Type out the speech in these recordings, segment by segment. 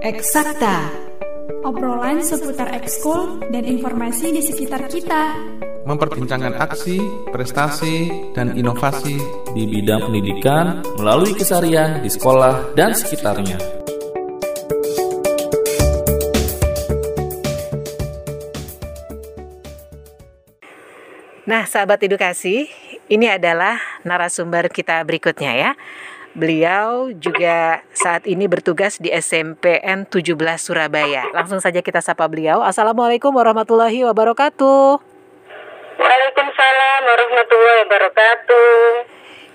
Eksakta. Obrolan seputar ekskul dan informasi di sekitar kita. Memperbincangkan aksi, prestasi, dan inovasi di bidang pendidikan melalui kesarian di sekolah dan sekitarnya. Nah, sahabat edukasi, ini adalah narasumber kita berikutnya ya. Beliau juga saat ini bertugas di SMPN 17 Surabaya. Langsung saja kita sapa beliau. Assalamualaikum warahmatullahi wabarakatuh. Waalaikumsalam warahmatullahi wabarakatuh.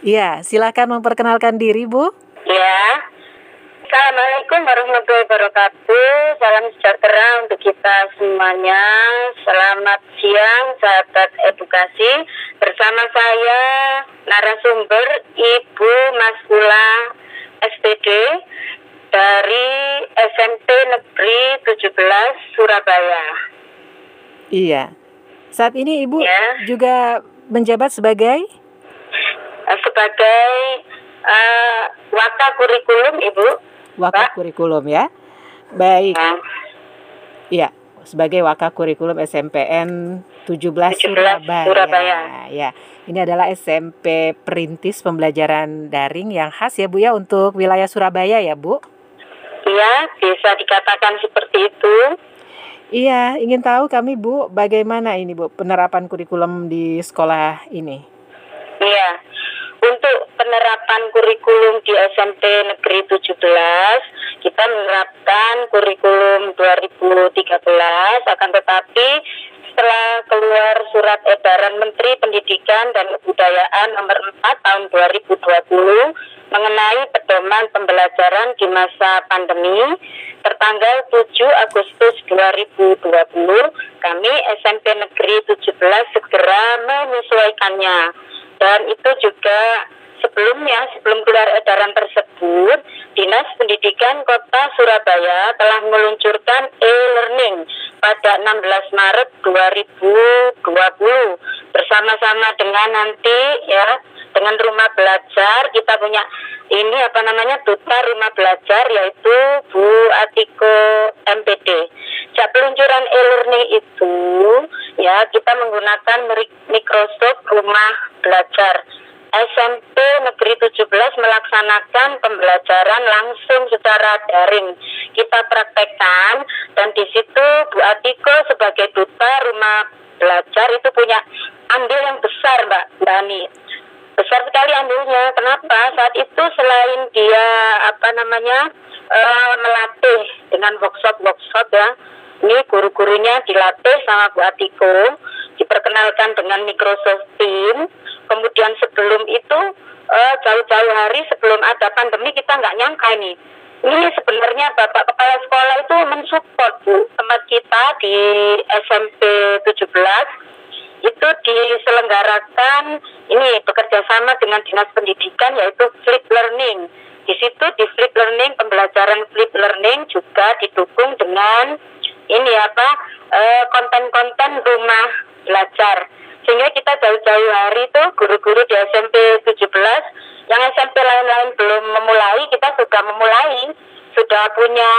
Iya, silakan memperkenalkan diri, Bu. Assalamualaikum warahmatullahi wabarakatuh. Salam sejahtera untuk kita semuanya. Selamat siang, sahabat edukasi. Bersama saya narasumber Ibu Masula SPD dari SMP Negeri 17 Surabaya. Iya. Saat ini Ibu ya. juga menjabat sebagai sebagai uh, waka kurikulum Ibu Wakak kurikulum ya. Baik. Iya, sebagai wakak kurikulum SMPN 17, 17 Surabaya. Surabaya. Ya. Ini adalah SMP Perintis Pembelajaran Daring yang khas ya Bu ya untuk wilayah Surabaya ya Bu. Iya, bisa dikatakan seperti itu. Iya, ingin tahu kami Bu, bagaimana ini Bu penerapan kurikulum di sekolah ini? Iya, untuk penerapan kurikulum di SMP Negeri 17, kita menerapkan kurikulum 2013, akan tetapi setelah keluar surat edaran Menteri Pendidikan dan Kebudayaan nomor 4 tahun 2020 mengenai pedoman pembelajaran di masa pandemi tertanggal 7 Agustus 2020 kami SMP Negeri 17 segera menyesuaikannya dan itu juga sebelumnya sebelum keluar edaran tersebut Dinas Pendidikan Kota Surabaya telah meluncurkan e-learning pada 16 Maret 2020 bersama-sama dengan nanti ya dengan rumah belajar kita punya ini apa namanya duta rumah belajar yaitu Bu Atiko MPD. Sejak peluncuran e-learning itu kita menggunakan Microsoft Rumah Belajar. SMP Negeri 17 melaksanakan pembelajaran langsung secara daring. Kita praktekkan dan di situ Bu Atiko sebagai duta rumah belajar itu punya andil yang besar Mbak Dani. Besar sekali andilnya. Kenapa? Saat itu selain dia apa namanya uh, melatih dengan workshop-workshop ya, ini guru-gurunya dilatih sama Bu Atiko, diperkenalkan dengan Microsoft Teams Kemudian sebelum itu uh, jauh-jauh hari sebelum ada pandemi kita nggak nyangka ini. Ini sebenarnya Bapak Kepala Sekolah itu mensupport Bu tempat kita di SMP 17 itu diselenggarakan ini bekerja sama dengan Dinas Pendidikan yaitu Flip Learning. Di situ di Flip Learning pembelajaran Flip Learning juga didukung dengan ini apa eh, konten-konten rumah belajar sehingga kita jauh-jauh hari itu guru-guru di SMP 17 yang SMP lain-lain belum memulai kita sudah memulai sudah punya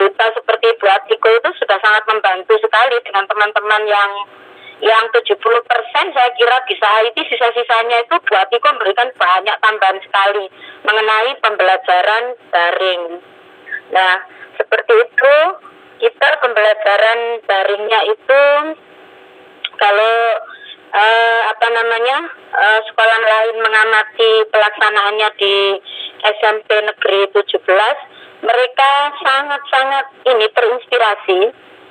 duta seperti Bu Atiko itu sudah sangat membantu sekali dengan teman-teman yang yang 70 persen saya kira bisa IT sisa-sisanya itu Bu Atiko memberikan banyak tambahan sekali mengenai pembelajaran daring. Nah seperti itu kita pembelajaran daringnya itu kalau uh, apa namanya uh, sekolah lain mengamati pelaksanaannya di SMP Negeri 17 mereka sangat-sangat ini terinspirasi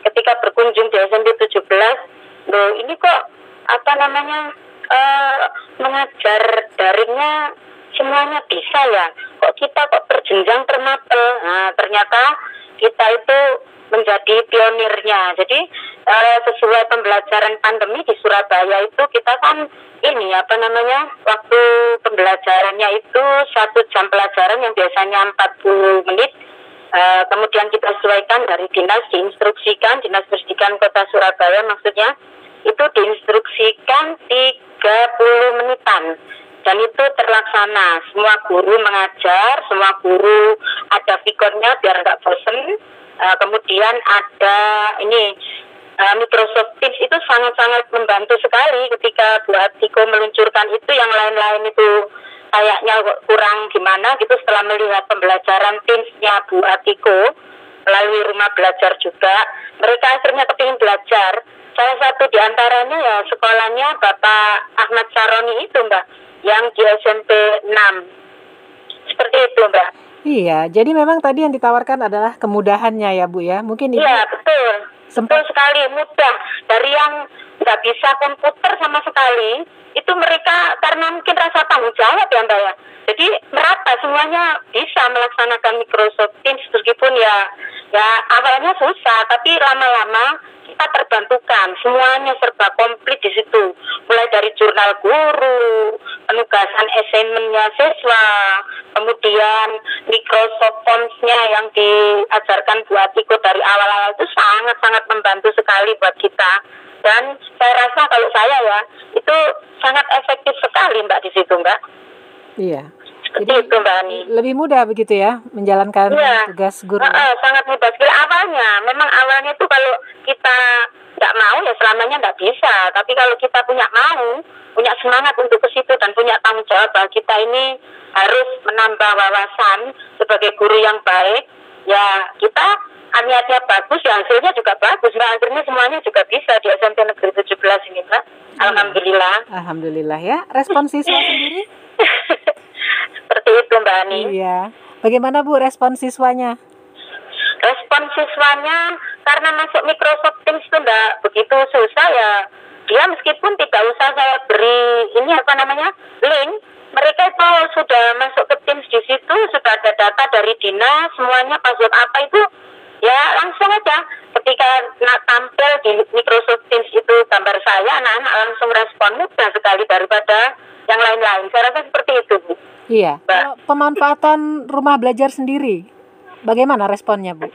ketika berkunjung di SMP 17 loh ini kok apa namanya uh, mengajar daringnya semuanya bisa ya? Kok kita kok berjenjang termapel? Nah ternyata kita itu menjadi pionirnya. Jadi uh, sesuai pembelajaran pandemi di Surabaya itu kita kan ini apa namanya waktu pembelajarannya itu satu jam pelajaran yang biasanya 40 menit. Uh, kemudian kita sesuaikan dari dinas diinstruksikan dinas pendidikan kota Surabaya maksudnya itu diinstruksikan 30 menitan dan itu terlaksana. Semua guru mengajar semua guru ada fikornya biar nggak bosen. Uh, kemudian ada ini uh, Microsoft Teams. Itu sangat-sangat membantu sekali ketika Bu Atiko meluncurkan itu yang lain-lain itu kayaknya kurang gimana gitu setelah melihat pembelajaran Teams-nya Bu Atiko melalui rumah belajar juga. Mereka akhirnya kepingin belajar. Salah satu di antaranya ya sekolahnya Bapak Ahmad Saroni itu Mbak yang di SMP 6 seperti itu Mbak. Iya, jadi memang tadi yang ditawarkan adalah kemudahannya ya Bu ya. Mungkin Ibu Iya betul. sempat Betul sekali mudah. Dari yang nggak bisa komputer sama sekali itu mereka karena mungkin rasa tanggung jawab ya mbak ya jadi merata semuanya bisa melaksanakan Microsoft Teams meskipun ya ya awalnya susah tapi lama-lama kita terbantukan. Semuanya serba komplit di situ. Mulai dari jurnal guru penugasan assignmentnya siswa kemudian Microsoft Forms-nya yang diajarkan buat ikut dari awal-awal itu sangat-sangat membantu sekali buat kita. Dan saya rasa kalau saya ya itu sangat efektif sekali mbak di situ mbak. Iya. Jadi itu mbak Ani lebih mudah begitu ya menjalankan Iya. tugas guru. Heeh, sangat mudah sekali awalnya. Memang awalnya itu kalau kita nggak mau ya selamanya nggak bisa. Tapi kalau kita punya mau, punya semangat untuk ke situ dan punya tanggung jawab bahwa kita ini harus menambah wawasan sebagai guru yang baik. Ya kita niatnya bagus, ya hasilnya juga bagus. Mbak akhirnya semuanya juga bisa di SMP Negeri 17 ini, Mbak. Alhamdulillah. Alhamdulillah ya. Respon siswa sendiri? Seperti itu, Mbak Ani. Iya. Bagaimana Bu respon siswanya? respon siswanya karena masuk Microsoft Teams itu enggak begitu susah ya dia meskipun tidak usah saya beri ini apa namanya link mereka itu sudah masuk ke Teams di situ sudah ada data dari dinas semuanya password apa itu ya langsung aja ketika nak tampil di Microsoft Teams itu gambar saya anak-anak langsung respon mudah sekali daripada yang lain-lain saya rasa seperti itu Bu Iya. Mbak. Kalau pemanfaatan rumah belajar sendiri, bagaimana responnya Bu?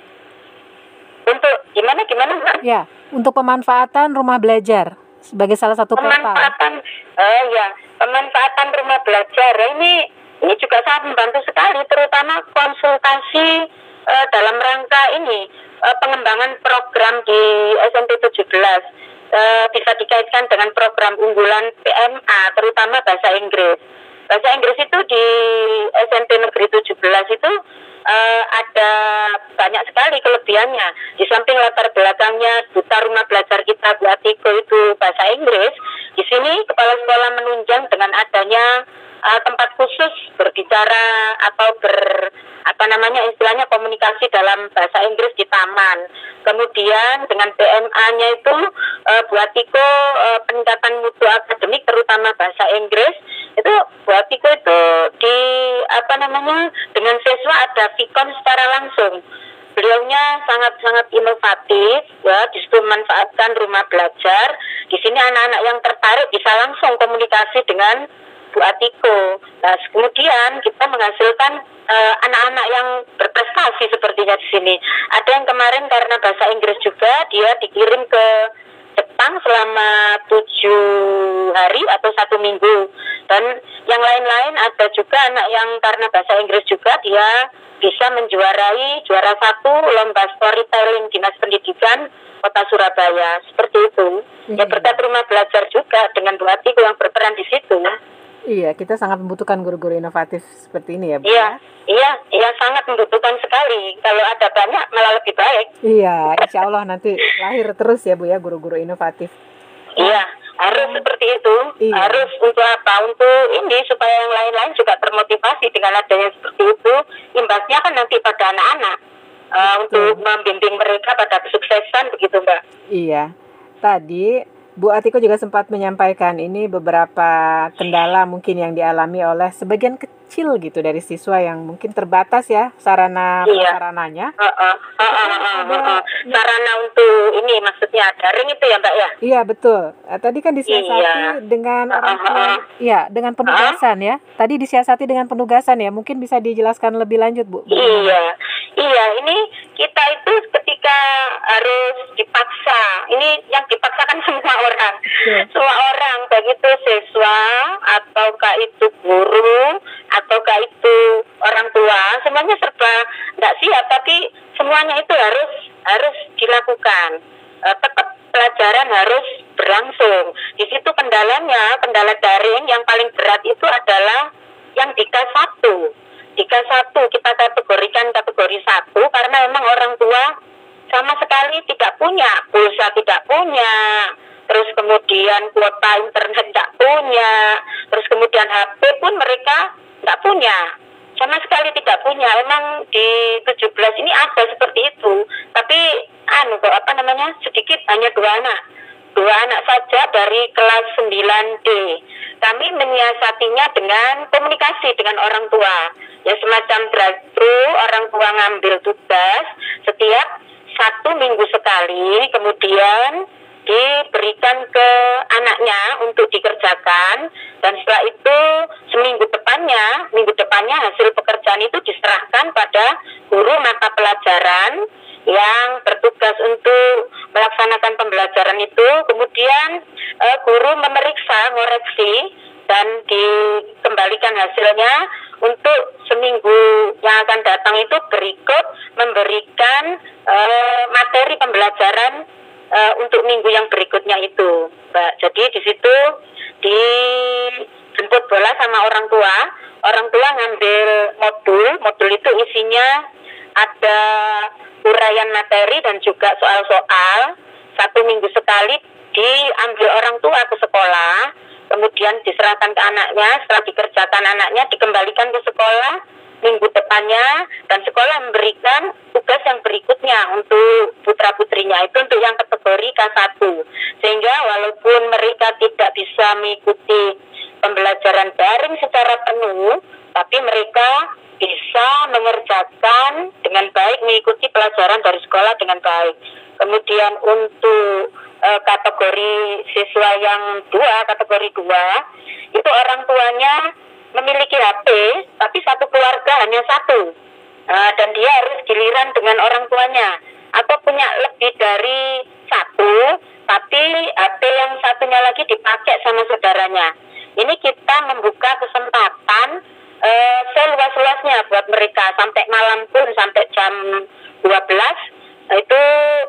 untuk gimana gimana Mbak Ya, untuk pemanfaatan rumah belajar sebagai salah satu portal. pemanfaatan eh ya pemanfaatan rumah belajar ini ini juga sangat membantu sekali terutama konsultasi eh, dalam rangka ini eh, pengembangan program di SMP 17 eh, bisa dikaitkan dengan program unggulan PMA terutama bahasa Inggris bahasa Inggris itu di SMP Negeri 17 itu eh, ada banyak sekali kelebihannya. Di samping latar belakangnya duta rumah belajar kita Bu Atiko itu bahasa Inggris, di sini kepala sekolah menunjang dengan adanya eh, tempat khusus berbicara atau ber apa namanya istilahnya komunikasi dalam bahasa Inggris di taman. Kemudian dengan PMA-nya itu eh, Bu Atiko eh, peningkatan mutu akademik terutama bahasa Inggris itu Bu Atiko itu di apa namanya dengan siswa ada vikon secara langsung beliaunya sangat-sangat inovatif ya di situ memanfaatkan rumah belajar di sini anak-anak yang tertarik bisa langsung komunikasi dengan Bu Atiko nah kemudian kita menghasilkan eh, anak-anak yang berprestasi sepertinya di sini. Ada yang kemarin karena bahasa Inggris juga dia dikirim ke Jepang selama tujuh hari atau satu minggu. Dan yang lain-lain ada juga anak yang karena bahasa Inggris juga dia bisa menjuarai juara satu lomba storytelling dinas pendidikan kota Surabaya. Seperti itu. Ya berkat rumah belajar juga dengan Bu Atiku yang berperan di situ Iya, kita sangat membutuhkan guru-guru inovatif seperti ini ya Bu. iya iya iya sangat membutuhkan sekali kalau ada banyak malah lebih baik Iya, insya Allah nanti lahir terus ya Bu ya guru-guru inovatif. Iya, harus seperti itu. Iya. Harus untuk apa? Untuk ini supaya yang lain-lain juga termotivasi dengan adanya seperti itu. Imbasnya kan nanti pada anak-anak eh, untuk membimbing mereka pada kesuksesan begitu, Mbak. Iya. Tadi Bu Atiko juga sempat menyampaikan ini beberapa kendala mungkin yang dialami oleh sebagian kecil gitu dari siswa yang mungkin terbatas ya sarana Iya. prasarananya. Heeh, heeh, heeh, heeh. Sarana untuk ini maksudnya daring itu ya, Mbak ya? Iya betul. Eh, Tadi kan disiasati Iya. dengan orang tua. ah. Iya, dengan penugasan ya. Tadi disiasati dengan penugasan ya. Mungkin bisa dijelaskan lebih lanjut Bu. Iya, iya. Ini kita itu ketika harus dipaksa. Ini yang dipaksakan semua orang, Betul. semua orang, baik itu siswa ataukah itu guru ataukah itu orang tua, semuanya serba tidak siap. Tapi semuanya itu harus harus dilakukan. Uh, tetap pelajaran harus berlangsung. Di situ kendalanya, kendala daring yang paling berat itu adalah yang 1. Di kelas 1 kita kategorikan kategori 1 karena memang orang tua sama sekali tidak punya, pulsa tidak punya, terus kemudian kuota internet tidak punya, terus kemudian HP pun mereka tidak punya. Sama sekali tidak punya. Emang di 17 ini ada seperti itu. Tapi anu kok apa namanya? sedikit hanya dua anak. Dua anak saja dari kelas 9D. Kami menyiasatinya dengan komunikasi dengan orang tua. Ya semacam drive-thru, orang tua ngambil tugas setiap satu minggu sekali, kemudian diberikan ke anaknya untuk dikerjakan dan setelah itu seminggu depannya minggu depannya hasil pekerjaan itu diserahkan pada guru mata pelajaran yang bertugas untuk melaksanakan pembelajaran itu. Kemudian uh, guru memeriksa ngoreksi dan dikembalikan hasilnya. Untuk seminggu yang akan datang itu berikut memberikan uh, materi pembelajaran uh, untuk minggu yang berikutnya itu, Mbak. Jadi di situ dijemput bola sama orang tua. Orang tua ngambil modul, modul itu isinya ada uraian materi dan juga soal-soal. Satu minggu sekali diambil orang tua ke sekolah, kemudian diserahkan ke anaknya, setelah dikerjakan anaknya dikembalikan ke sekolah, minggu depannya dan sekolah memberikan tugas yang berikutnya untuk putra putrinya itu untuk yang kategori K1 sehingga walaupun mereka tidak bisa mengikuti pembelajaran daring secara penuh tapi mereka bisa mengerjakan dengan baik mengikuti pelajaran dari sekolah dengan baik. Kemudian untuk e, kategori siswa yang dua kategori dua itu orang tuanya memiliki HP, tapi satu keluarga hanya satu. Uh, dan dia harus giliran dengan orang tuanya. Atau punya lebih dari satu, tapi HP yang satunya lagi dipakai sama saudaranya. Ini kita membuka kesempatan uh, seluas-luasnya buat mereka. Sampai malam pun, sampai jam 12, itu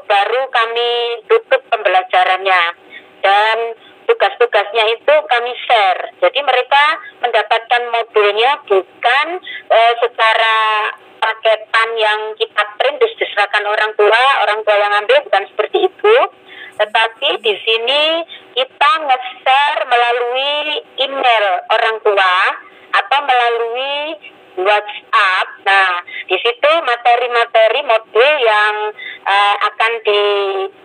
baru kami tutup pembelajarannya. Dan tugas-tugasnya itu kami share. Jadi mereka mendapatkan modulnya bukan e, secara paketan yang kita print terus diserahkan orang tua, orang tua yang ambil bukan seperti itu. Tetapi di sini kita nge-share melalui email orang tua atau melalui WhatsApp. Nah, di situ materi-materi modul yang uh, akan di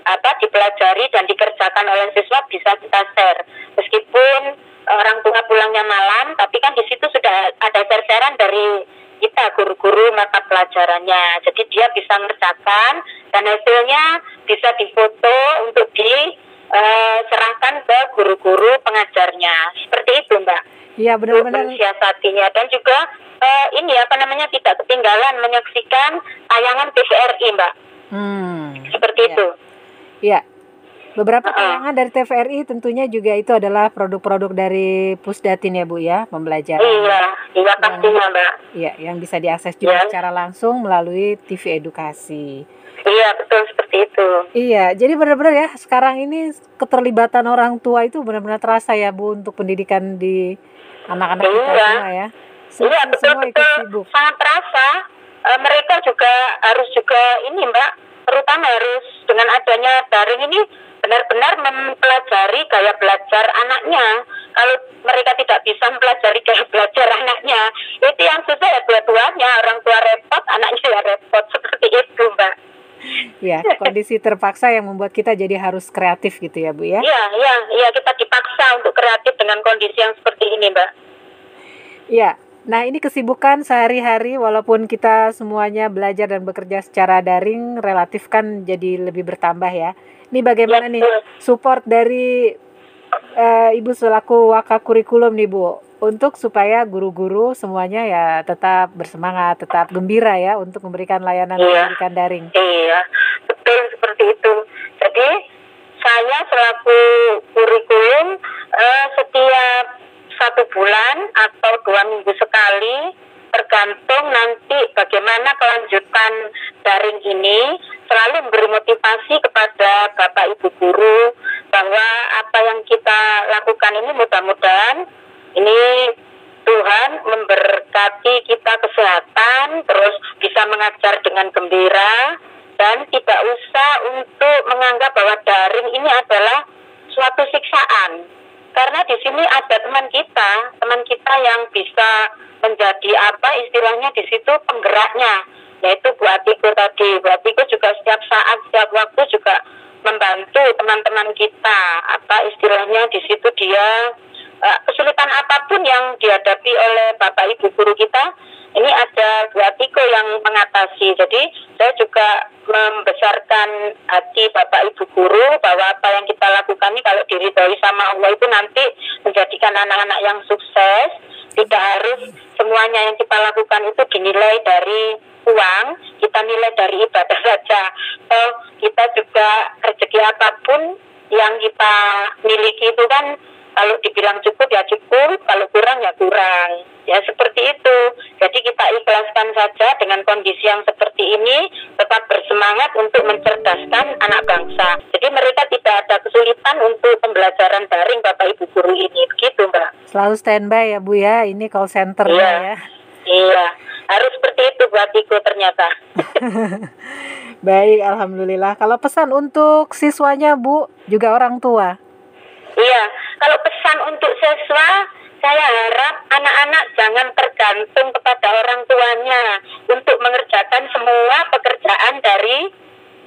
apa dipelajari dan dikerjakan oleh siswa bisa kita share. Meskipun orang tua pulangnya malam, tapi kan di situ sudah ada share-sharean dari kita guru-guru mata pelajarannya. Jadi dia bisa ngerjakan dan hasilnya bisa difoto untuk diserahkan uh, ke guru-guru pengajarnya. Seperti itu, Mbak. Iya benar-benar. Mensiasatinya dan juga uh, ini apa namanya tidak ketinggalan menyaksikan tayangan TVRI mbak. Hmm. Seperti ya. itu. Iya. Beberapa uh tayangan dari TVRI tentunya juga itu adalah produk-produk dari Pusdatin ya Bu ya, pembelajaran. Iya, iya pastinya Mbak. Iya, yang bisa diakses juga ya. secara langsung melalui TV edukasi. Iya, betul seperti itu. Iya, jadi benar-benar ya sekarang ini keterlibatan orang tua itu benar-benar terasa ya Bu untuk pendidikan di anak-anak iya. kita semua ya. Semua, iya betul semua betul sibuk. sangat terasa. E, mereka juga harus juga ini mbak, terutama harus dengan adanya daring ini benar-benar mempelajari gaya belajar anaknya. Kalau mereka tidak bisa mempelajari gaya belajar anaknya, itu yang susah ya dua-duanya. Orang tua repot, anaknya ya repot seperti itu mbak. Ya, kondisi terpaksa yang membuat kita jadi harus kreatif gitu ya, Bu ya? Iya, iya, iya kita dipaksa untuk kreatif dengan kondisi yang seperti ini, Mbak. Iya. Nah, ini kesibukan sehari-hari walaupun kita semuanya belajar dan bekerja secara daring relatif kan jadi lebih bertambah ya. Ini bagaimana ya, nih support dari uh, Ibu selaku wakil kurikulum nih, Bu? Untuk supaya guru-guru semuanya ya tetap bersemangat, tetap gembira ya untuk memberikan layanan iya. pendidikan daring. Iya, betul seperti itu. Jadi saya selaku kurikulum eh, setiap satu bulan atau dua minggu sekali tergantung nanti bagaimana kelanjutan daring ini selalu memberi motivasi kepada Bapak Ibu guru bahwa apa yang kita lakukan ini mudah-mudahan ini Tuhan memberkati kita kesehatan, terus bisa mengajar dengan gembira, dan tidak usah untuk menganggap bahwa daring ini adalah suatu siksaan. Karena di sini ada teman kita, teman kita yang bisa menjadi apa istilahnya di situ penggeraknya, yaitu Bu Atiko tadi. Bu Atiko juga setiap saat, setiap waktu juga membantu teman-teman kita. Apa di situ dia uh, kesulitan apa pun yang dihadapi oleh Bapak Ibu guru kita, ini ada Bu Atiko yang mengatasi. Jadi saya juga membesarkan hati Bapak Ibu guru bahwa apa yang kita lakukan ini kalau diridhoi sama Allah itu nanti menjadikan anak-anak yang sukses. Tidak harus semuanya yang kita lakukan itu dinilai dari uang, kita nilai dari ibadah saja. So, kita juga rezeki apa pun yang kita miliki itu kan kalau dibilang cukup ya cukup, kalau kurang ya kurang. Ya seperti itu. Jadi kita ikhlaskan saja dengan kondisi yang seperti ini, tetap bersemangat untuk mencerdaskan anak bangsa. Jadi mereka tidak ada kesulitan untuk pembelajaran daring Bapak Ibu guru ini. Begitu Mbak. Selalu standby ya Bu ya, ini call center iya. ya. Iya, harus seperti itu buat Iko ternyata. Baik, Alhamdulillah. Kalau pesan untuk siswanya Bu, juga orang tua? Iya, kalau pesan untuk siswa, saya harap anak-anak jangan tergantung kepada orang tuanya untuk mengerjakan semua pekerjaan dari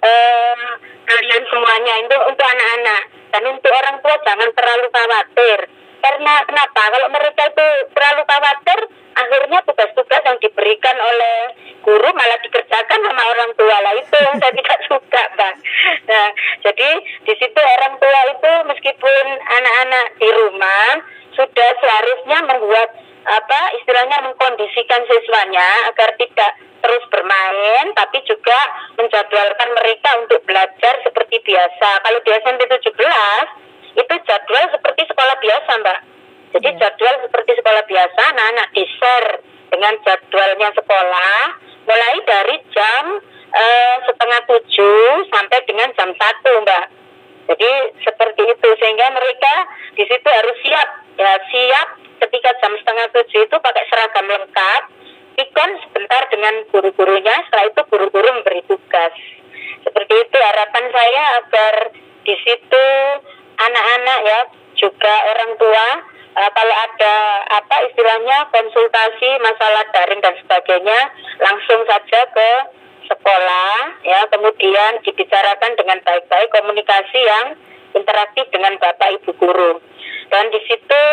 eh, kalian semuanya itu untuk anak-anak dan untuk orang tua jangan terlalu khawatir karena kenapa kalau mereka itu terlalu khawatir akhirnya tugas-tugas yang diberikan oleh guru malah dikerjakan sama orang tua. Lah itu yang saya tidak suka bang nah jadi di situ orang tua itu meskipun anak-anak di rumah sudah seharusnya membuat apa istilahnya mengkondisikan siswanya agar tidak terus bermain tapi juga menjadwalkan mereka untuk belajar seperti biasa. Kalau di SMP 17 itu jadwal seperti sekolah biasa mbak. Jadi ya. jadwal seperti sekolah biasa anak-anak di share dengan jadwalnya sekolah mulai dari jam uh, setengah tujuh sampai dengan jam satu mbak. Jadi seperti itu. Sehingga mereka di situ harus siap. Ya siap ketika jam setengah tujuh itu pakai seragam lengkap ikon sebentar dengan guru-gurunya setelah itu guru-guru memberi tugas. Seperti itu harapan saya agar di situ anak-anak ya juga orang tua uh, kalau ada apa istilahnya konsultasi masalah daring dan sebagainya langsung saja ke sekolah ya kemudian dibicarakan dengan baik-baik komunikasi yang interaktif dengan bapak ibu guru dan di situ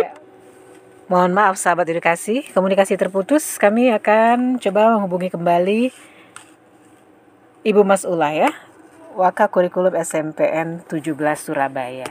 ya. Mohon maaf sahabat edukasi, komunikasi terputus. Kami akan coba menghubungi kembali Ibu Mas Ula ya. Waka Kurikulum SMPN 17 Surabaya.